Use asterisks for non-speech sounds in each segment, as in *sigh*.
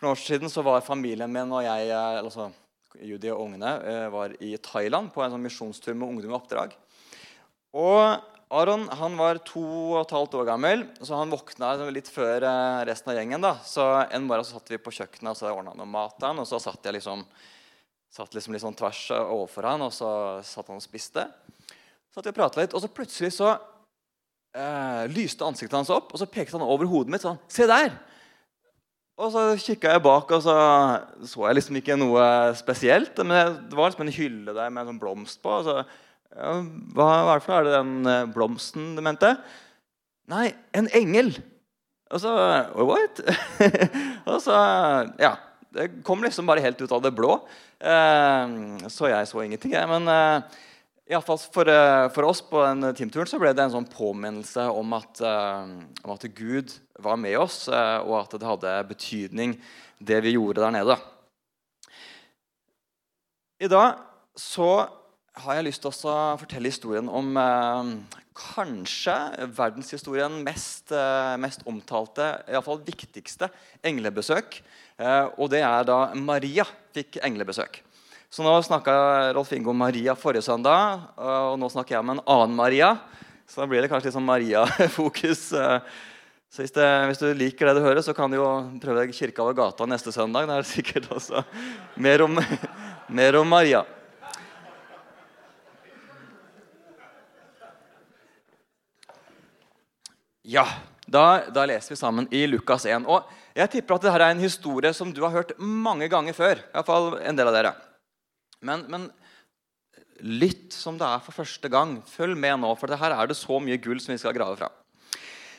For noen år siden så var familien min og jeg, altså Judy og ungene, eh, var i Thailand på en sånn misjonstur med ungdom i oppdrag. Og Aron han var to og et halvt år gammel, så han våkna litt før eh, resten av gjengen. da. Så En morgen så satt vi på kjøkkenet og så ordna noe mat til han, og så satt jeg liksom, satt liksom litt sånn tvers overfor han, og så satt han og spiste. Så satt vi og litt, og så plutselig så eh, lyste ansiktet hans opp, og så pekte han over hodet mitt sånn Se der! Og så kikka jeg bak, og så så jeg liksom ikke noe spesielt. Men det var liksom en hylle der med en sånn blomst på. Og så, ja, hva, er det for Er det den eh, blomsten du mente? Nei, en engel. Og så What? *laughs* og så Ja. Det kom liksom bare helt ut av det blå. Eh, så jeg så ingenting, jeg. Men eh, Iallfall for, eh, for oss på den teamturen så ble det en sånn påminnelse om at, uh, om at, Gud var med oss, uh, og at det hadde betydning, det vi gjorde der nede. I dag så har jeg lyst til å fortelle historien om eh, kanskje verdenshistorien mest, mest omtalte, iallfall viktigste, englebesøk. og det er da Maria fikk englebesøk. Så nå snakka Rolf Inge om Maria forrige søndag, og nå snakker jeg om en annen Maria. Så da blir det kanskje litt sånn Maria-fokus. Så hvis, det, hvis, du liker det du hører, så kan du jo prøve deg Kirka over gata neste søndag. Det er sikkert også mer om, mer om Maria. Ja, da, da, leser vi sammen i Lukas 1. Og jeg tipper at dette er en historie som du har hørt mange ganger før. I hvert fall en del av dere. Men, men, lytt som det er for første gang. Følg med nå, for her er det så mye gull som vi skal grave fra.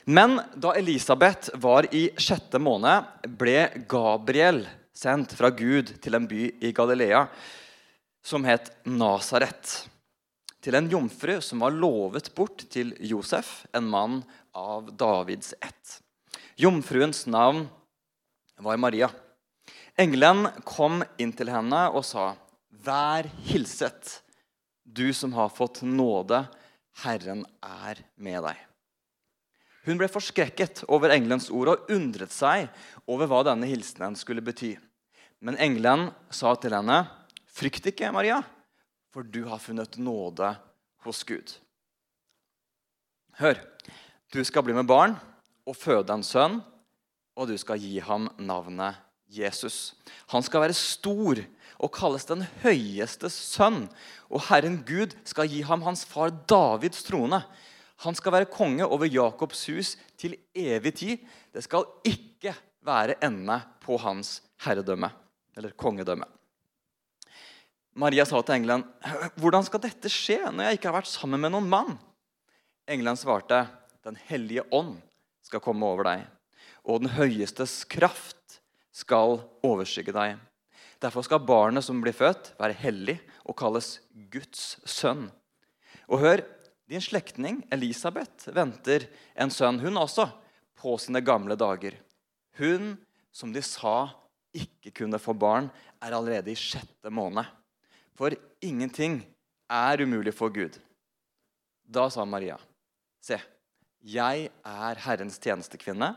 Men da Elisabeth var i sjette måned, ble Gabriel sendt fra Gud til en by i Galilea som het Nasaret. Til en jomfru som var lovet bort til Josef, en mann av Davids ett. Jomfruens navn var Maria. Engelen kom inn til henne og sa, Vær hilset, du som har fått nåde. Herren er med deg. Hun ble forskrekket over engelens ord og undret seg over hva denne hilsenen skulle bety. Men engelen sa til henne, 'Frykt ikke, Maria, for du har funnet nåde hos Gud.' Hør, du skal bli med barn og føde en sønn, og du skal gi ham navnet Jesus. Han skal være stor og kalles den høyeste sønn. Og Herren Gud skal gi ham hans far Davids trone. Han skal være konge over Jakobs hus til evig tid. Det skal ikke være ende på hans herredømme, eller kongedømme. Maria sa til engelen, 'Hvordan skal dette skje når jeg ikke har vært sammen med noen mann?' Engelen svarte, 'Den hellige ånd skal komme over deg, og den høyestes kraft skal overskygge deg.' Derfor skal barnet som blir født, være hellig og kalles Guds sønn. Og hør, din slektning Elisabeth venter en sønn, hun også, på sine gamle dager. Hun som de sa ikke kunne få barn, er allerede i sjette måned. For ingenting er umulig for Gud. Da sa Maria, se, jeg er Herrens tjenestekvinne.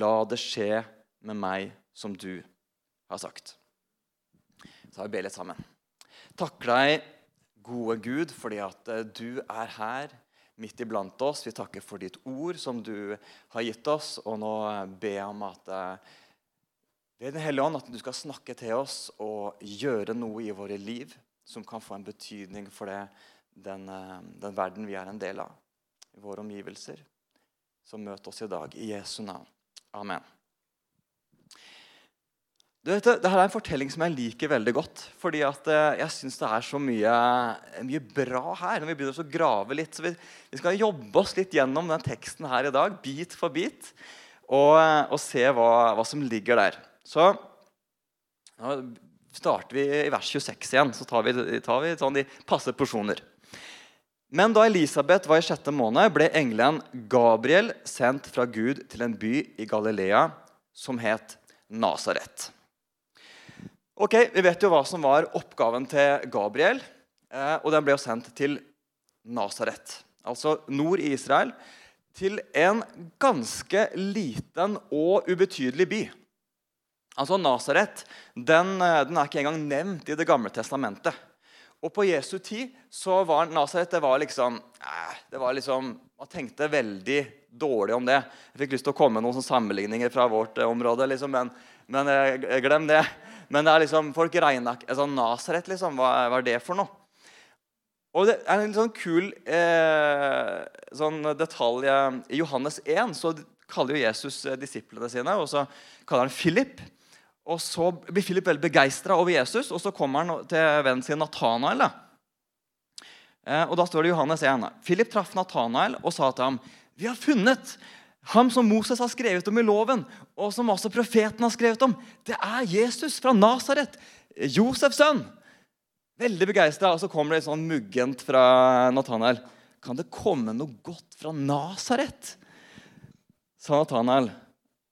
La det skje med meg som du har sagt. Så har vi be litt sammen. Takker deg, gode Gud, fordi at eh, du er her midt iblant oss. Vi takker for ditt ord som du har gitt oss. Og nå ber jeg om at eh, ved Den hellige ånd at du skal snakke til oss og gjøre noe i våre liv som kan få en betydning for det, den, eh, den verden vi er en del av, våre omgivelser. Så møt oss i dag. I Jesu navn. Amen. Du vet, Dette er en fortelling som jeg liker veldig godt. fordi at eh, jeg syns det er så mye, mye, bra her. når Vi begynner å grave litt, så vi, vi, skal jobbe oss litt gjennom den teksten her i dag, bit for bit, og, og se hva, hva, som ligger der. Så nå starter vi i vers 26 igjen. Så tar vi, tar vi sånn de passe porsjoner. Men da Elisabeth var i sjette måned, ble engelen Gabriel sendt fra Gud til en by i Galilea som het Nasaret. Ok, Vi vet jo hva som var oppgaven til Gabriel. Eh, og Den ble jo sendt til Nasaret, altså nord i Israel. Til en ganske liten og ubetydelig by. Altså Nasaret den, eh, den, er ikke engang nevnt i Det gamle testamentet. Og på Jesu tid så var Nasaret det var liksom, eh, det var liksom Man tenkte veldig dårlig om det. Jeg fikk lyst til å komme med noen sammenligninger fra vårt område, liksom, men, men glem det. Men det er liksom, folk regna ikke altså, Nasaret, liksom, hva er det for noe? Og det er en litt sånn kul eh, sånn detalj I Johannes 1 så kaller jo Jesus disiplene sine, og så kaller han Philip. Og Så blir Philip veldig begeistra over Jesus, og så kommer han til vennen sin Natanael. Eh, og Da står det i Johannes 1. Philip traff Natanael og sa til ham, 'Vi har funnet ham som Moses har skrevet om i loven, og som også profeten har skrevet om. Det er Jesus fra Nasaret, Josefs sønn.' Veldig begeistra. Og så kommer det sånn muggent fra Nathanael. 'Kan det komme noe godt fra Nasaret?' sa Nathanael.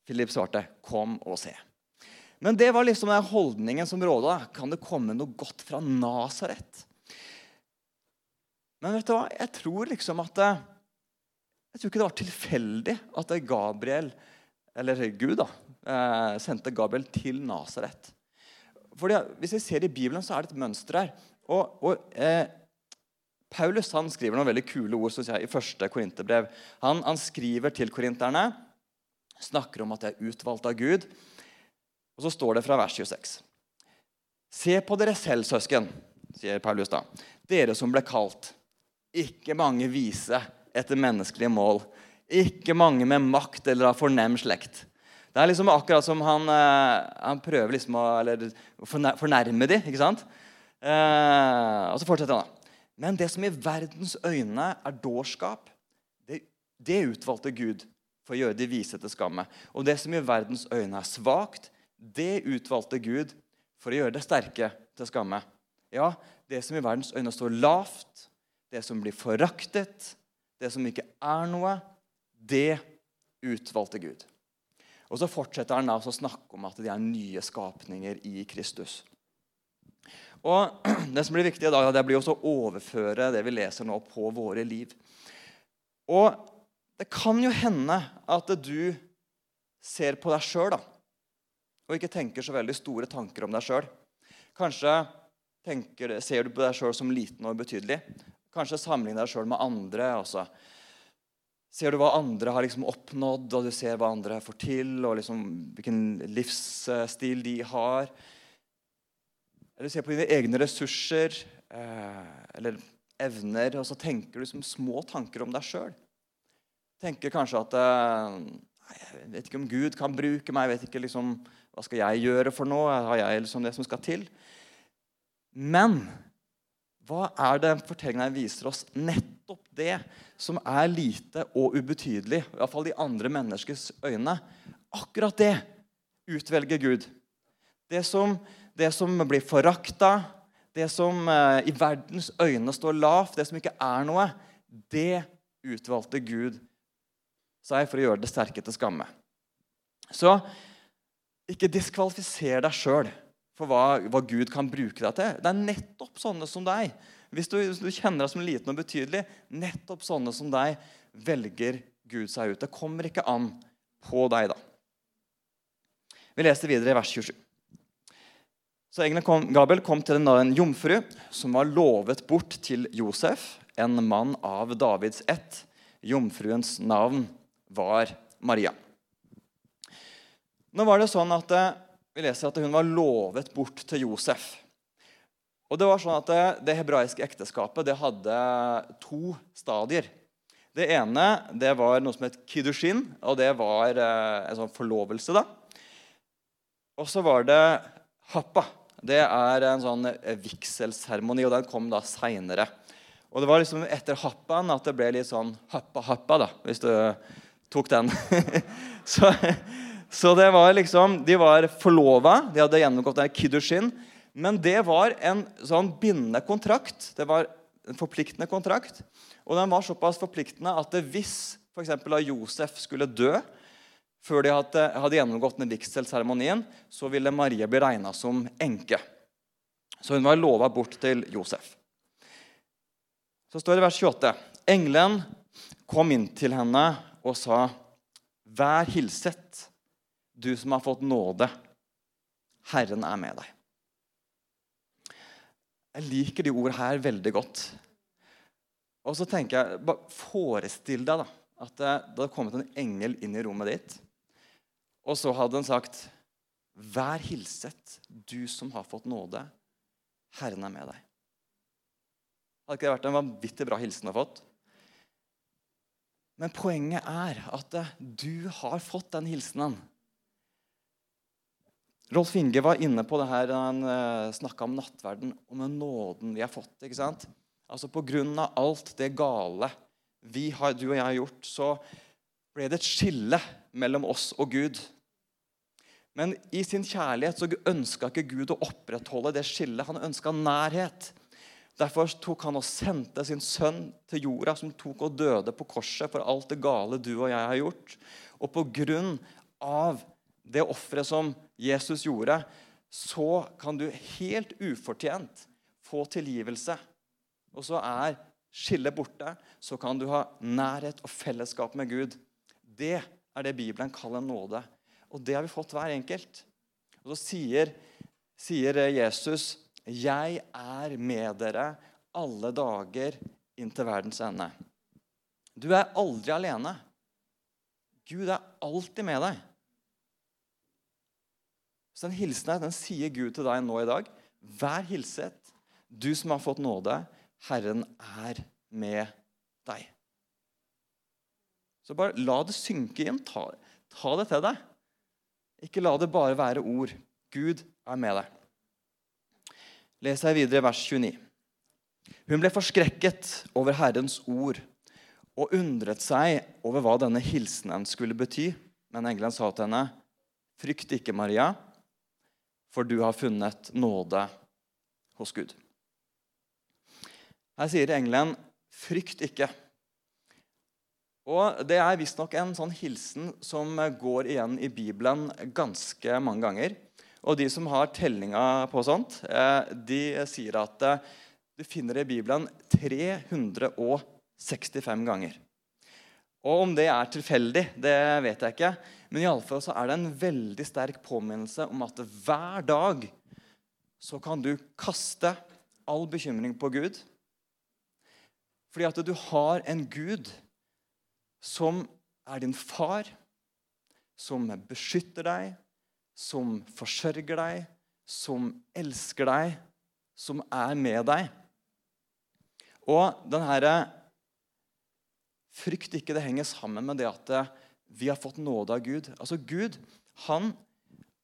Philip svarte, 'Kom og se'. Men det var liksom den holdningen som råda. Kan det komme noe godt fra Nasaret? Men vet du hva? Jeg tror liksom at Jeg tror ikke det var tilfeldig at Gabriel, eller Gud, da, eh, sendte Gabriel til Nasaret. Hvis vi ser i Bibelen, så er det et mønster her. Og, og eh, Paulus han skriver noen veldig kule ord jeg, i første korinterbrev. Han, han skriver til korinterne, snakker om at de er utvalgt av Gud. Og så står det fra vers 26. Se på dere selv, søsken, sier Paulus da. Dere som ble kalt. Ikke mange vise etter menneskelige mål. Ikke mange med makt eller av fornem slekt. Det er liksom akkurat som han, eh, han prøver liksom å fornærme dem. ikke sant? Eh, og så fortsetter han. da. Men det som i verdens øyne er dårskap, det, det utvalgte Gud for å gjøre de vise til skamme. Og det som i verdens øyne er svakt, det utvalgte Gud for å gjøre det sterke til skamme. Ja, det som i verdens øyne står lavt, det som blir foraktet, det som ikke er noe, det utvalgte Gud. Og Så fortsetter han da å snakke om at de er nye skapninger i Kristus. Og *clears throat* Det som blir viktig i dag, det blir også å overføre det vi leser nå, på våre liv. Og Det kan jo hende at du ser på deg sjøl og ikke tenker så veldig store tanker om deg sjøl. Kanskje tenker, ser du på deg sjøl som liten og ubetydelig. Kanskje sammenligne deg sjøl med andre. Også. Ser du hva andre har liksom oppnådd, og du ser hva andre får til, og liksom hvilken livsstil de har. Eller ser på dine egne ressurser eh, eller evner, og så tenker du liksom små tanker om deg sjøl. Tenker kanskje at eh, Jeg vet ikke om Gud kan bruke meg. jeg vet ikke liksom hva skal jeg gjøre for noe? Har jeg liksom det som skal til? Men hva er det fortellingen viser oss? Nettopp det som er lite og ubetydelig, i hvert fall i andre menneskers øyne. Akkurat det utvelger Gud. Det som, det som blir forakta, det som eh, i verdens øyne står lavt, det som ikke er noe, det utvalgte Gud seg for å gjøre det sterke til skamme. Så ikke diskvalifiser deg sjøl for hva, hva, Gud kan bruke deg til. Det er nettopp sånne som deg. Hvis du, hvis du kjenner deg som liten og betydelig, nettopp sånne som deg velger Gud seg ut. Det kommer ikke an på deg, da. Vi leser videre i vers 27. Så engelen kom, Gabel kom til en jomfru som var lovet bort til Josef, en mann av Davids ett. Jomfruens navn var Maria. Nå var det sånn at eh, Vi leser at hun var lovet bort til Josef. Og Det var sånn at det, det hebraiske ekteskapet det hadde to stadier. Det ene det var noe som het kiddushin, og det var eh, en sånn forlovelse. da. Og så var det happa. Det er en sånn eh, vigselseremoni, og den kom da seinere. Og det var liksom etter happaen at det ble litt sånn happa-happa, da, hvis du tok den. *laughs* så så det var liksom, De var forlova, de hadde gjennomgått en kiddushin. Men det var en sånn bindende kontrakt. Det var en forpliktende kontrakt. Og den var såpass forpliktende at hvis f.eks. Josef skulle dø før de hadde, hadde gjennomgått den vigselseremonien, så ville Marie bli regna som enke. Så hun var lova bort til Josef. Så står det i vers 28.: Engelen kom inn til henne og sa, 'Vær hilset, du som har fått nåde. Herren er med deg. Jeg liker de ordene her veldig godt. Og så tenker jeg, bare Forestill deg da, at det, hadde kommet en engel inn i rommet ditt. Og så hadde den sagt, 'Vær hilset, du som har fått nåde. Herren er med deg.' Hadde ikke det vært en vanvittig bra hilsen å ha fått? Men poenget er at du har fått den hilsenen. Rolf Inge var inne på det her da han uh, snakka om nattverden og med nåden vi har fått. ikke sant? Altså av alt det gale vi har, du og jeg har gjort, så ble det et skille mellom oss og Gud. Men i sin kjærlighet så ønska ikke Gud å opprettholde det skillet. Han ønska nærhet. Derfor tok han og sendte sin sønn til jorda, som tok og døde på korset for alt det gale du og jeg har gjort. Og på grunn av det offeret som Jesus gjorde, så kan du helt ufortjent få tilgivelse. Og så er skillet borte. Så kan du ha nærhet og fellesskap med Gud. Det er det Bibelen kaller nåde. Og det har vi fått hver enkelt. Og så sier, sier Jesus 'Jeg er med dere alle dager inntil verdens ende'. Du er aldri alene. Gud er alltid med deg. Så den hilsenen den sier Gud til deg nå i dag. Vær hilset, du som har fått nåde. Herren er med deg. Så bare la det synke inn. Ta, ta det til deg. Ikke la det bare være ord. Gud er med deg leser jeg videre vers 29. Hun ble forskrekket over Herrens ord og undret seg over hva denne hilsenen skulle bety. Men engelen sa til henne, 'Frykt ikke, Maria, for du har funnet nåde hos Gud.' Her sier engelen, 'Frykt ikke'. Og Det er visstnok en sånn hilsen som går igjen i Bibelen ganske mange ganger. Og de som har tellinga på sånt, eh, de sier at eh, du finner det i Bibelen 365 ganger. Og Om det er tilfeldig, det vet jeg ikke. Men i alle fall så er det en veldig sterk påminnelse om at hver dag så kan du kaste all bekymring på Gud. Fordi at du har en Gud som er din far, som beskytter deg, som forsørger deg, som elsker deg, som er med deg. Og den herre Frykt ikke det henger sammen med det at vi har fått nåde av Gud. Altså Gud han,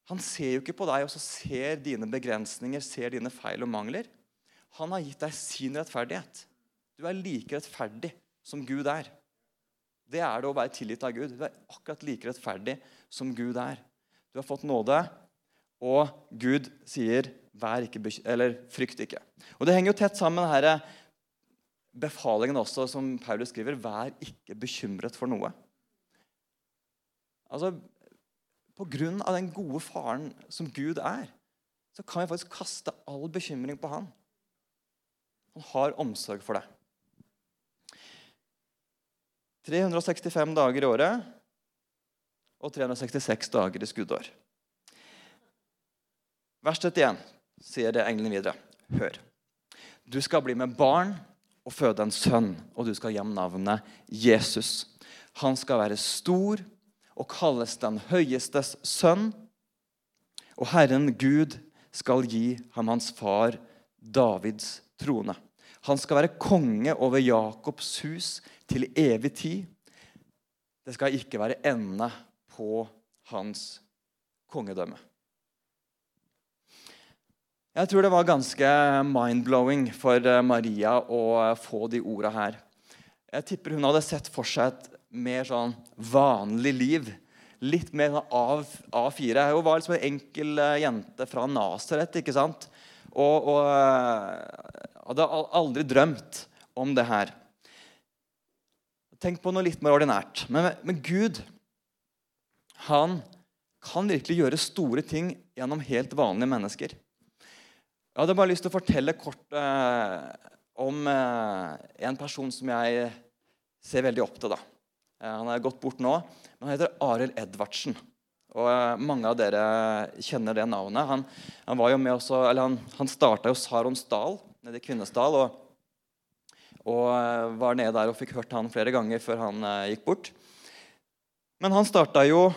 han ser jo ikke på deg og så ser dine begrensninger, ser dine feil og mangler. Han har gitt deg sin rettferdighet. Du er like rettferdig som Gud er. Det er det å være tilgitt av Gud. Du er akkurat like rettferdig som Gud er. Du har fått nåde, og Gud sier vær ikke eller frykt ikke. Og Det henger jo tett sammen med denne befalingen også som Paulus skriver. Vær ikke bekymret for noe. Altså, På grunn av den gode faren som Gud er, så kan vi faktisk kaste all bekymring på han. Han har omsorg for deg. 365 dager i året og 366 dager i skuddår. Vers 31 sier det englene videre. Hør. Du skal bli med barn og føde en sønn, og du skal gi ham navnet Jesus. Han skal være stor og kalles den høyestes sønn. Og Herren Gud skal gi ham hans far Davids trone. Han skal være konge over Jakobs hus til evig tid. Det skal ikke være ende på hans kongedømme. Jeg tror det var ganske mind-blowing for Maria å få de orda her. Jeg tipper hun hadde sett for seg et mer sånn vanlig liv. Litt mer sånn A4. Hun var liksom en enkel eh, jente fra Nasaret. ikke sant? Og, og hadde aldri drømt om det her. Tenk på noe litt mer ordinært. Men, men Gud han kan virkelig gjøre store ting gjennom helt vanlige mennesker. Jeg hadde bare lyst til å fortelle kort eh, om eh, en person som jeg ser veldig opp til. da. Eh, han er gått bort nå, men han heter Arild Edvardsen. Og eh, Mange av dere kjenner det navnet. Han, han, jo med også, han, han starta jo Sarons Dal nede i Kvinesdal. Og, og, eh, var nede der og fikk hørt han flere ganger før han gikk bort. Men han starta jo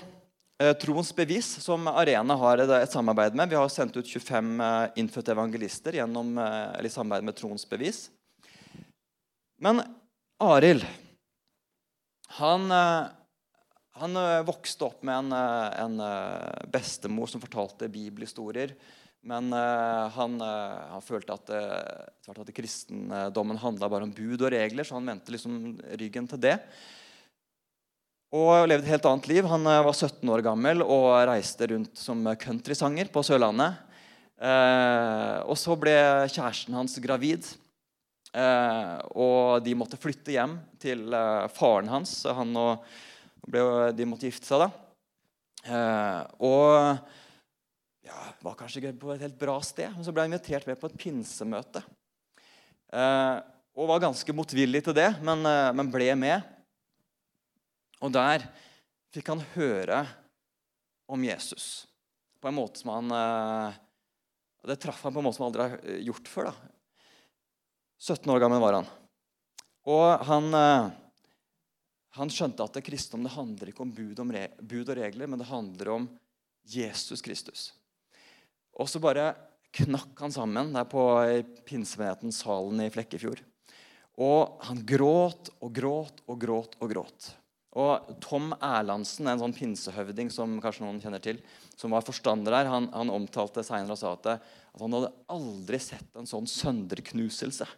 eh, Troens bevis, som Arena har et, samarbeid med. Vi har sendt ut 25 eh, innfødte evangelister gjennom, eller i samarbeid med Troens bevis. Men Arild han, eh, han, eh, vokste opp med en, eh, en, bestemor som fortalte bibelhistorier. Men han, han, følte at, at kristendommen handla bare om bud og regler, så han vendte liksom ryggen til det. Og levde et helt annet liv. Han var 17 år gammel og reiste rundt som countrysanger på Sørlandet. og så ble kjæresten hans gravid. Eh, og de måtte flytte hjem til eh, faren hans. Han og, ble, de måtte gifte seg da. Eh, og ja, var kanskje ikke på et helt bra sted, men så ble han invitert med på et pinsemøte. Eh, og var ganske motvillig til det, men, eh, men, ble med. Og der fikk han høre om Jesus på en måte som han eh, Det traff han på en måte som han aldri har gjort før. da 17 år gammel var han. Og han, eh, han skjønte at det kristendom det handler ikke om bud, om bud, og regler, men det handler om Jesus Kristus. Og så bare knakk han sammen der på pinsemenighetens salen i Flekkefjord. Og han gråt og gråt og gråt og gråt. Og Tom Erlandsen, en sånn pinsehøvding som kanskje noen kjenner til, som var forstander der, han, han omtalte senere og sa at, at han hadde aldri sett en sånn sønderknuselse.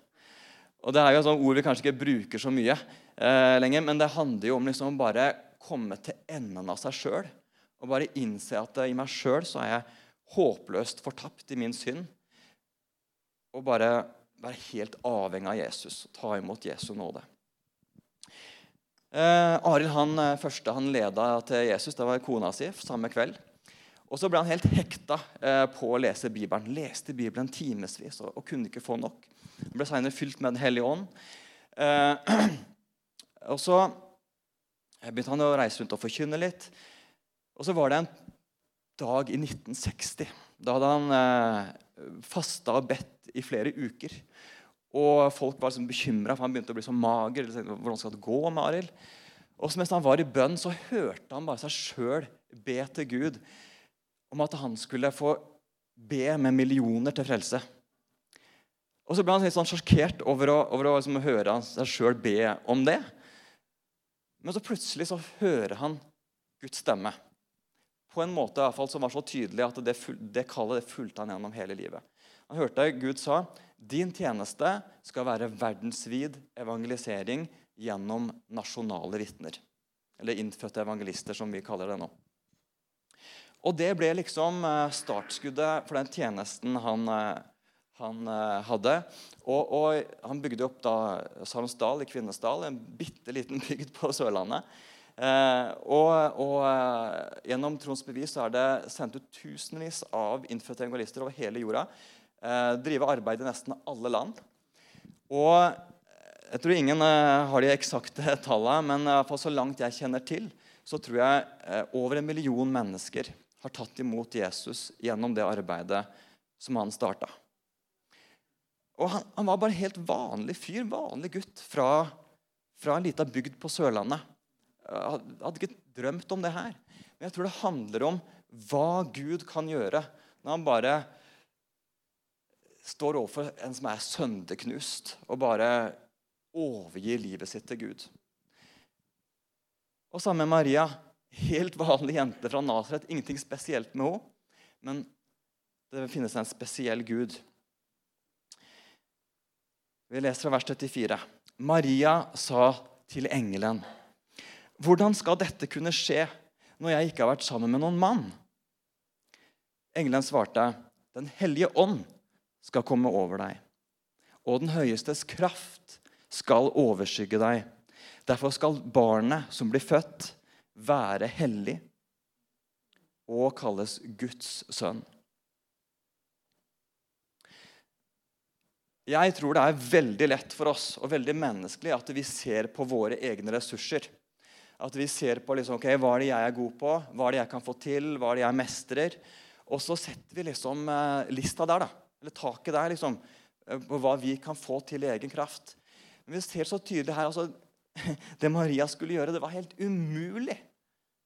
Og Det er jo et sånt ord vi kanskje ikke bruker så mye eh, lenger, men det handler jo om liksom bare komme til enden av seg sjøl. Og bare innse at i meg sjøl så er jeg håpløst fortapt i min synd. Og bare være helt avhengig av Jesus og ta imot Jesu nåde. Eh, Arild han eh, første han leda til Jesus, det var kona si samme kveld. Og så ble han helt hekta eh, på å lese Bibelen. Leste Bibelen timevis og, og kunne ikke få nok. Han ble senere fylt med Den hellige ånd. Eh, *clears throat* og så begynte han å reise rundt og forkynne litt. Og så var det en dag i 1960. Da hadde han eh, fasta og bedt i flere uker. Og folk var liksom bekymra, for han begynte å bli så mager. Hvordan skal det gå med Arild? Og mens han var i bønn, så hørte han bare seg sjøl be til Gud om at han skulle få be med millioner til frelse. Og så ble han litt sånn sjokkert over å, over å liksom høre seg sjøl be om det. Men så plutselig så hører han Guds stemme. På en måte i hvert fall, som var så tydelig at det, det kallet det fulgte han gjennom hele livet. Han hørte Gud sa din tjeneste skal være verdensvid evangelisering gjennom nasjonale vitner. Eller innfødte evangelister, som vi kaller det nå. Og det ble liksom eh, startskuddet for den tjenesten han eh, han eh, hadde. Og, og, han bygde opp da Sarensdal i Kvinesdal, en bitte liten *laughs* bygd på Sørlandet. Eh, og, og eh, Gjennom Trons bevis er det sendt ut tusenvis av innfødte evangelister over hele jorda. Eh, drive arbeid i nesten alle land. Og jeg tror ingen eh, har de eksakte *laughs* tallene, men eh, så langt jeg kjenner til, så tror jeg eh, over en million mennesker har tatt imot Jesus gjennom det arbeidet som han starta. Og han, han, var bare helt vanlig fyr, vanlig gutt fra, fra en lita bygd på Sørlandet. Jeg hadde ikke drømt om det her. Men jeg tror det handler om hva Gud kan gjøre når han bare står overfor en som er sønderknust, og bare overgir livet sitt til Gud. Og sammen med Maria, helt vanlig jente fra Nasaret. Ingenting spesielt med henne, men det finnes en spesiell Gud vi leser fra vers 34. Maria sa til engelen, 'Hvordan skal dette kunne skje når jeg ikke har vært sammen med noen mann?' Engelen svarte, 'Den hellige ånd skal komme over deg.' 'Og den høyestes kraft skal overskygge deg.' 'Derfor skal barnet som blir født, være hellig' og kalles Guds sønn.' Jeg tror det er veldig lett for oss og veldig menneskelig at vi ser på våre egne ressurser. At vi ser på liksom, okay, hva er det jeg er god på, hva er det jeg kan få til, hva er det jeg mestrer. Og så setter vi liksom eh, lista der, da. Eller taket der, liksom. eh, På hva vi kan få til i egen kraft. Men vi ser så tydelig her altså, *laughs* Det Maria skulle gjøre, det var helt umulig.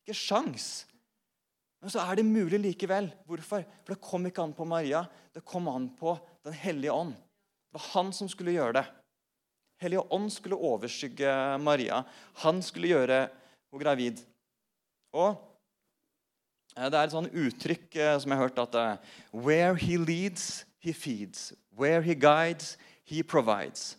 Ikke sjans. Men så er det mulig likevel. Hvorfor? For det kom ikke an på Maria. Det kom an på Den hellige ånd. Det var han som skulle gjøre det. Hellige ånd skulle overskygge Maria. Han skulle gjøre henne gravid. Og eh, Det er et sånn uttrykk eh, som jeg har hørt at eh, Where he leads, he feeds. Where he guides, he provides.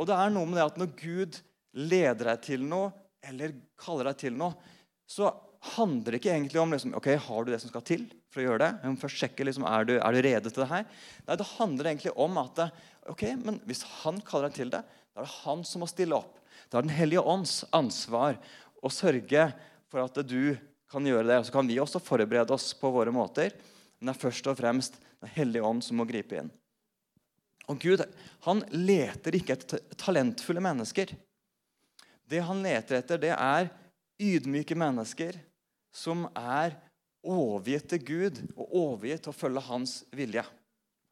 Og det er noe med det at når Gud leder deg til noe, eller kaller deg til noe, så handler det ikke egentlig om liksom, ok, har du det som skal til for å gjøre det. Jeg må først sjekke liksom, er du er du rede til det her. Nei, Det handler egentlig om at ok, men hvis han kaller deg til det, da er det han som må stille opp. Det er Den hellige ånds ansvar å sørge for at du kan gjøre det. Og Så kan vi også forberede oss på våre måter. Men det er først og fremst Den hellige ånd som må gripe inn. Og Gud han leter ikke etter talentfulle mennesker. Det han leter etter, det er ydmyke mennesker som er overgitt til Gud og overgitt til å følge hans vilje.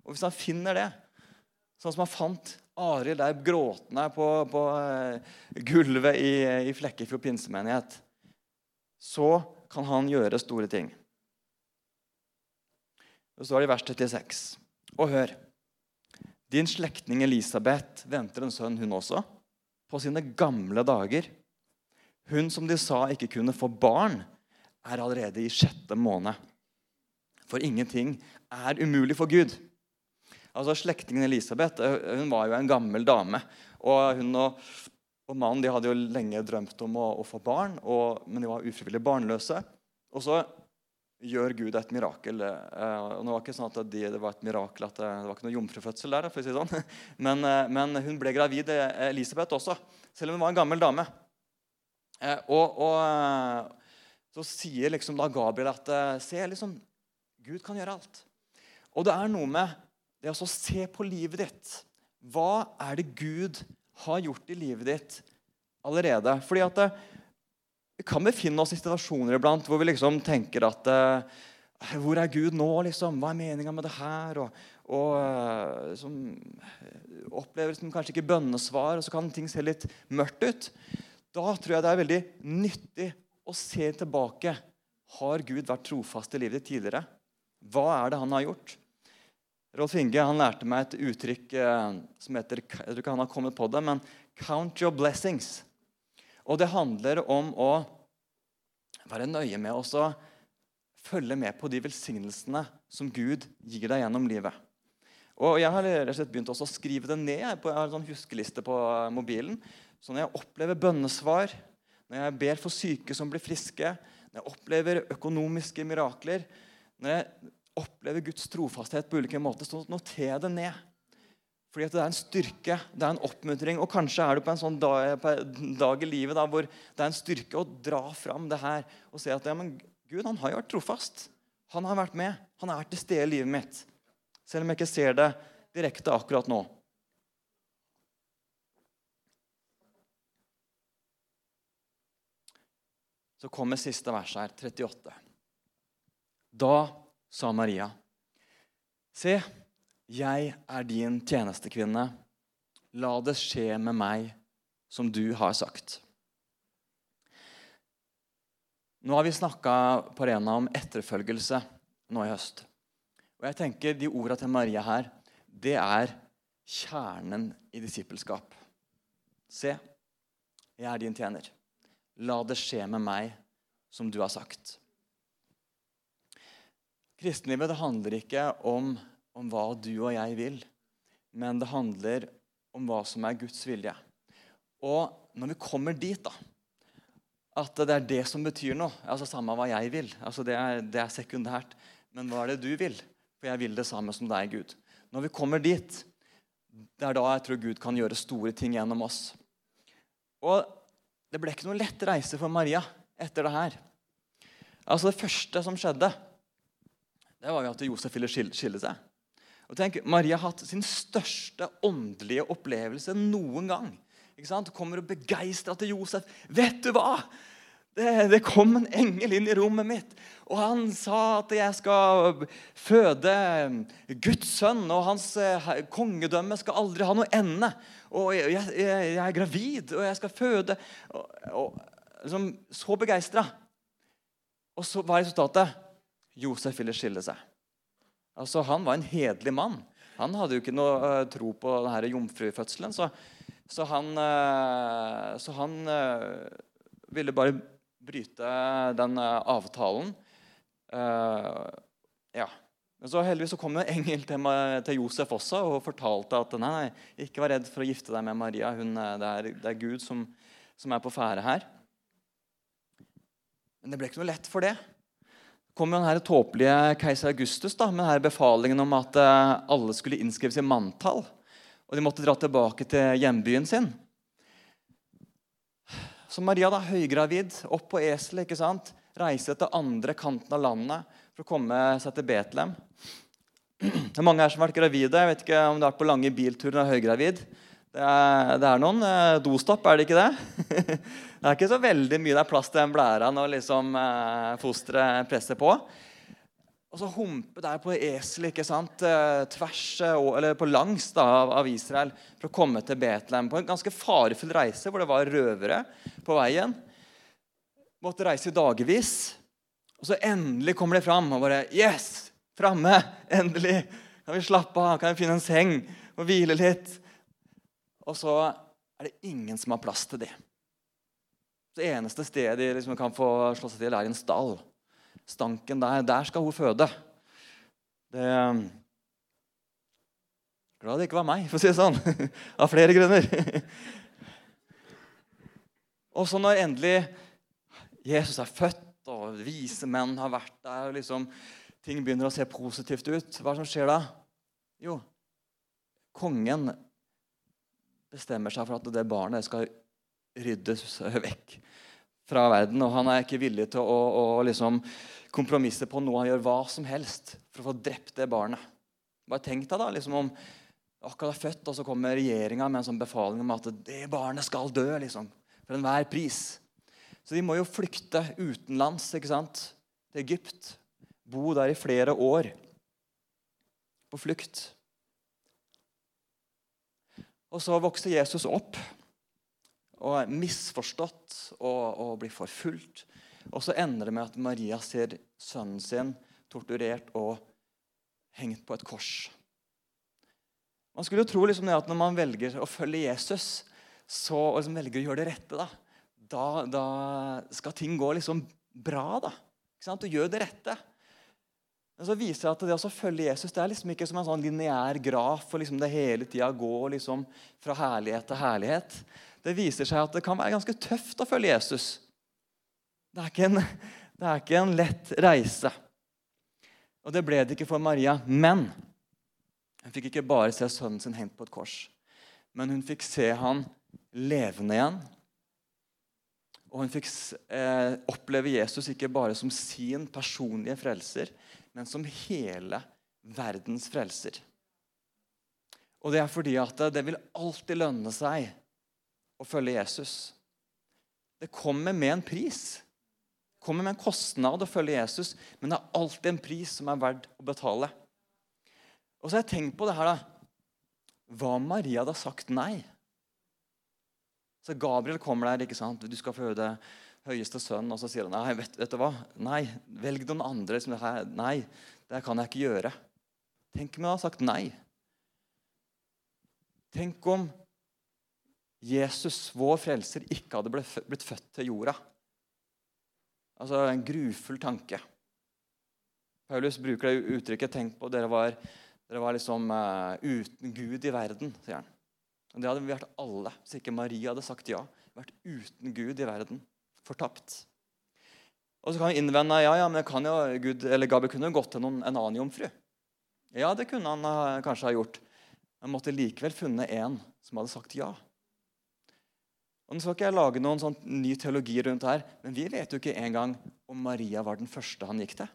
Og Hvis han finner det, sånn som han fant Arild der gråtende på, på eh, gulvet i, i Flekkefjord pinsemenighet, så kan han gjøre store ting. Det står i vers 36. Og hør. Din slektning Elisabeth venter en sønn, hun også, på sine gamle dager. Hun som de sa ikke kunne få barn, er allerede i sjette måned. For ingenting er umulig for Gud. Altså Slektningen Elisabeth eh, hun var jo en gammel dame. og Hun og, og mannen de hadde jo lenge drømt om å, å få barn, og, men de var ufrivillig barnløse. Og så gjør Gud et mirakel. Eh, og det var ikke sånn at de, det var et mirakel at det, det var ikke noe jomfrufødsel der. for å si sånn. *laughs* Men, eh, men, hun ble gravid, Elisabeth også, selv om hun var en gammel dame. Og, og så sier liksom da Gabriel at se, liksom, Gud kan gjøre alt. Og det er noe med det er å se på livet ditt. Hva er det Gud har gjort i livet ditt allerede? Fordi at eh, Vi kan befinne oss i situasjoner iblant hvor vi liksom tenker at eh, Hvor er Gud nå? liksom? Hva er meninga med det her? Og, og eh, som opplever som kanskje ikke bønnesvar, og så kan ting se litt mørkt ut. Da tror jeg det er veldig nyttig å se tilbake. Har Gud vært trofast i livet ditt tidligere? Hva er det han har gjort? Rolf Inge han lærte meg et uttrykk eh, som heter jeg tror ikke han har kommet på det, men 'count your blessings'. Og Det handler om å være nøye med å følge med på de velsignelsene som Gud gir deg gjennom livet. Og Jeg har begynt å skrive det ned. Jeg har en sånn huskeliste på mobilen. Så når jeg opplever bønnesvar, når jeg ber for syke som blir friske, når jeg opplever økonomiske mirakler når jeg opplever Guds trofasthet på ulike måter, så noter det ned. Fordi det er en styrke, det er en oppmuntring. Og kanskje er du på en sånn dag, dag i livet da, hvor det er en styrke å dra fram det her og se at ja, men Gud han har jo vært trofast. Han har vært med. Han er til stede i livet mitt. Selv om jeg ikke ser det direkte akkurat nå. Så kommer siste vers her, 38. Da sa Maria. Se, jeg er din tjenestekvinne. La det skje med meg som du har sagt. Nå har vi snakka på arena om etterfølgelse nå i høst. Og jeg tenker De orda til Maria her, det er kjernen i disippelskap. Se, jeg er din tjener. La det skje med meg som du har sagt. Kristenlivet det handler ikke om, om, hva du og jeg vil, men det handler om hva som er Guds vilje. Og når vi kommer dit, da, at det er det som betyr noe altså Samme hva jeg vil. altså det er, det er sekundært. Men hva er det du vil? For jeg vil det samme som deg, Gud. Når vi kommer dit, det er da jeg tror Gud kan gjøre store ting gjennom oss. Og det ble ikke noe lett reise for Maria etter det her. Altså Det første som skjedde, det var jo at Josef ville skille, seg. Og tenk, Maria har hatt sin største åndelige opplevelse noen gang. Ikke sant? Kommer og begeistra til Josef. 'Vet du hva? det, det kom en engel inn i rommet mitt, og han sa at jeg skal føde Guds sønn, og hans eh, kongedømme skal aldri ha noe ende. Og jeg, jeg, jeg er gravid, og jeg skal føde. Og, og liksom, så begeistra. Og så var resultatet Josef ville skille seg. Altså, Han var en hederlig mann. Han hadde jo ikke noe uh, tro på denne jomfrufødselen. Så, så han, uh, så han uh, ville bare bryte den avtalen. ja. Men så heldigvis så kom en engel til, til, Josef også og fortalte at nei, ikke vær redd for å gifte deg med Maria. Hun, det, er, det, er, Gud som, som er på ferde her. Men det ble ikke noe lett for det kom jo den tåpelige keiser Augustus da, med denne befalingen om at eh, alle skulle innskrives i manntall. Og de måtte dra tilbake til hjembyen sin. Så Maria, da, høygravid, opp på eselet, ikke sant? reise til andre kanten av landet for å komme seg til Betlehem. Det er mange her som har vært gravide. Jeg vet ikke om du har vært på lange bilturer og er høygravid. Det er, det er, noen eh, dostopp, er det ikke det? *laughs* det er ikke så veldig mye det er plass til den blæra når liksom, eh, fosteret presser på. Og så humpe der på eselet ikke sant? Eh, tvers eller på langs da, av, Israel for å komme til Betlehem. På en ganske farefull reise hvor det var røvere på veien. Måtte reise i dagevis. Og så endelig kommer de fram og bare Yes! Framme! Endelig! Kan vi slappe av? Kan vi finne en seng og hvile litt? Og så er det ingen som har plass til det. Det eneste stedet de liksom kan få slå seg til, er i en stall. Stanken der, der skal hun føde. Det Glad det ikke var meg, for å si det sånn. *laughs* Av flere grunner. *laughs* Og så når endelig Jesus er født, og vise menn har vært der, og liksom ting begynner å se positivt ut, hva som skjer da? Jo, kongen bestemmer seg for at det barnet skal ryddes vekk fra verden. Og han er ikke villig til å, å, liksom kompromisse på noe. Han gjør hva som helst for å få drept det barnet. Bare tenk deg da, liksom om akkurat er født, og så kommer regjeringa med en sånn befaling om at det barnet skal dø. liksom, For enhver pris. Så de må jo flykte utenlands ikke sant, til Egypt. Bo der i flere år på flukt. Og så vokser Jesus opp og er misforstått og, og blir forfulgt. Og så ender det med at Maria ser sønnen sin torturert og hengt på et kors. Man skulle jo tro liksom at når man velger å følge Jesus, så og liksom velger å gjøre det rette, da, da, da skal ting gå liksom bra. da. Du gjør det rette. Men så viser det at det å følge Jesus det er liksom ikke som en sånn lineær graf og liksom det hele tida går liksom fra herlighet til herlighet. Det viser seg at det kan være ganske tøft å følge Jesus. Det er ikke en, det er ikke en lett reise. Og det ble det ikke for Maria. Men hun fikk ikke bare se sønnen sin hengt på et kors. Men hun fikk se han levende igjen. Og hun fikk eh, oppleve Jesus ikke bare som sin personlige frelser, men som hele verdens frelser. Og det er fordi at det vil alltid lønne seg å følge Jesus. Det kommer med en pris. Det kommer med en kostnad å følge Jesus, men det er alltid en pris som er verdt å betale. Og så har jeg tenkt på det her, da. Hva om Maria hadde sagt nei? Så Gabriel kommer der. ikke sant? Du skal føde høyeste sønn, og så sier han nei, vet, vet, du hva? Nei, velg noen andre. Som det her. Nei, det kan jeg ikke gjøre. Tenk om jeg hadde sagt nei. Tenk om Jesus, vår frelser, ikke hadde blitt født til jorda. Altså en grufull tanke. Paulus bruker det uttrykket 'tenk på dere var, dere var liksom uh, uten Gud i verden'. sier han. Og Det hadde vi vært alle hvis ikke Maria hadde sagt ja. Vært uten Gud i verden fortapt. Og så kan vi innvende ja, ja, men kan jo, Gud, eller Gabriel kunne jo gått til noen, en annen jomfru. Ja, det kunne han ha, kanskje ha gjort. Men måtte likevel funnet en som hadde sagt ja. Og Nå skal ikke jeg lage noen sånn ny teologi rundt her, men vi vet jo ikke engang om Maria var den første han gikk til.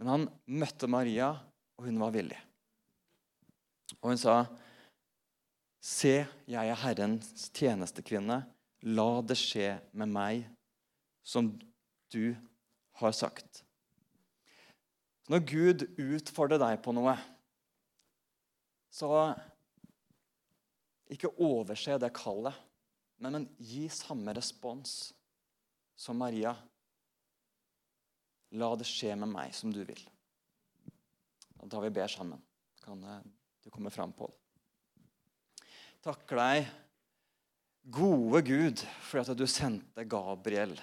Men han møtte Maria, og hun var villig. Og hun sa, 'Se, jeg er Herrens tjenestekvinne. La det skje med meg som du har sagt. Når Gud utfordrer deg på noe, så ikke overse det kallet, men, men gi samme respons som Maria. La det skje med meg som du vil. Da tar vi ber sammen. Kan du komme fram, Pål? Takker deg, gode Gud, for at du sendte Gabriel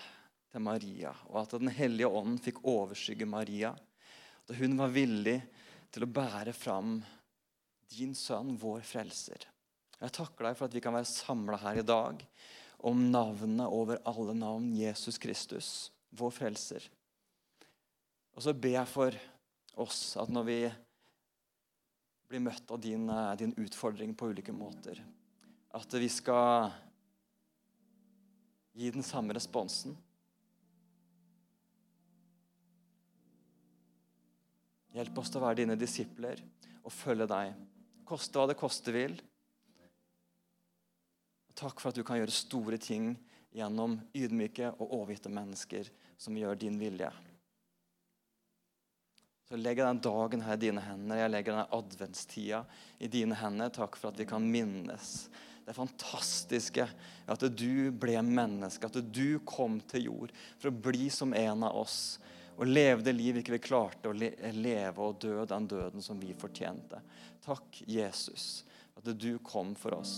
til Maria, og at Den hellige ånd fikk overskygge Maria. At hun var villig til å bære fram din sønn, vår frelser. Jeg takker deg for at vi kan være samla her i dag om navnet over alle navn, Jesus Kristus, vår frelser. Og så ber jeg for oss at når vi blir møtt av din, eh, din utfordring på ulike måter, at vi skal gi den samme responsen. Hjelp oss til å være dine disipler og følge deg. Koste hva det koste vil. Takk for at du kan gjøre store ting gjennom ydmyke og overgitte mennesker som gjør din vilje. Så legger den dagen her i dine hender. Jeg legger denne adventstida i dine hender. Takk for at vi kan minnes det fantastiske at du ble menneske, at du kom til jord for å bli som en av oss og leve det liv ikke vi klarte å leve og dø den døden som vi fortjente. Takk, Jesus, at du kom for oss.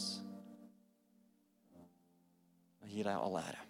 Og gir deg all ære.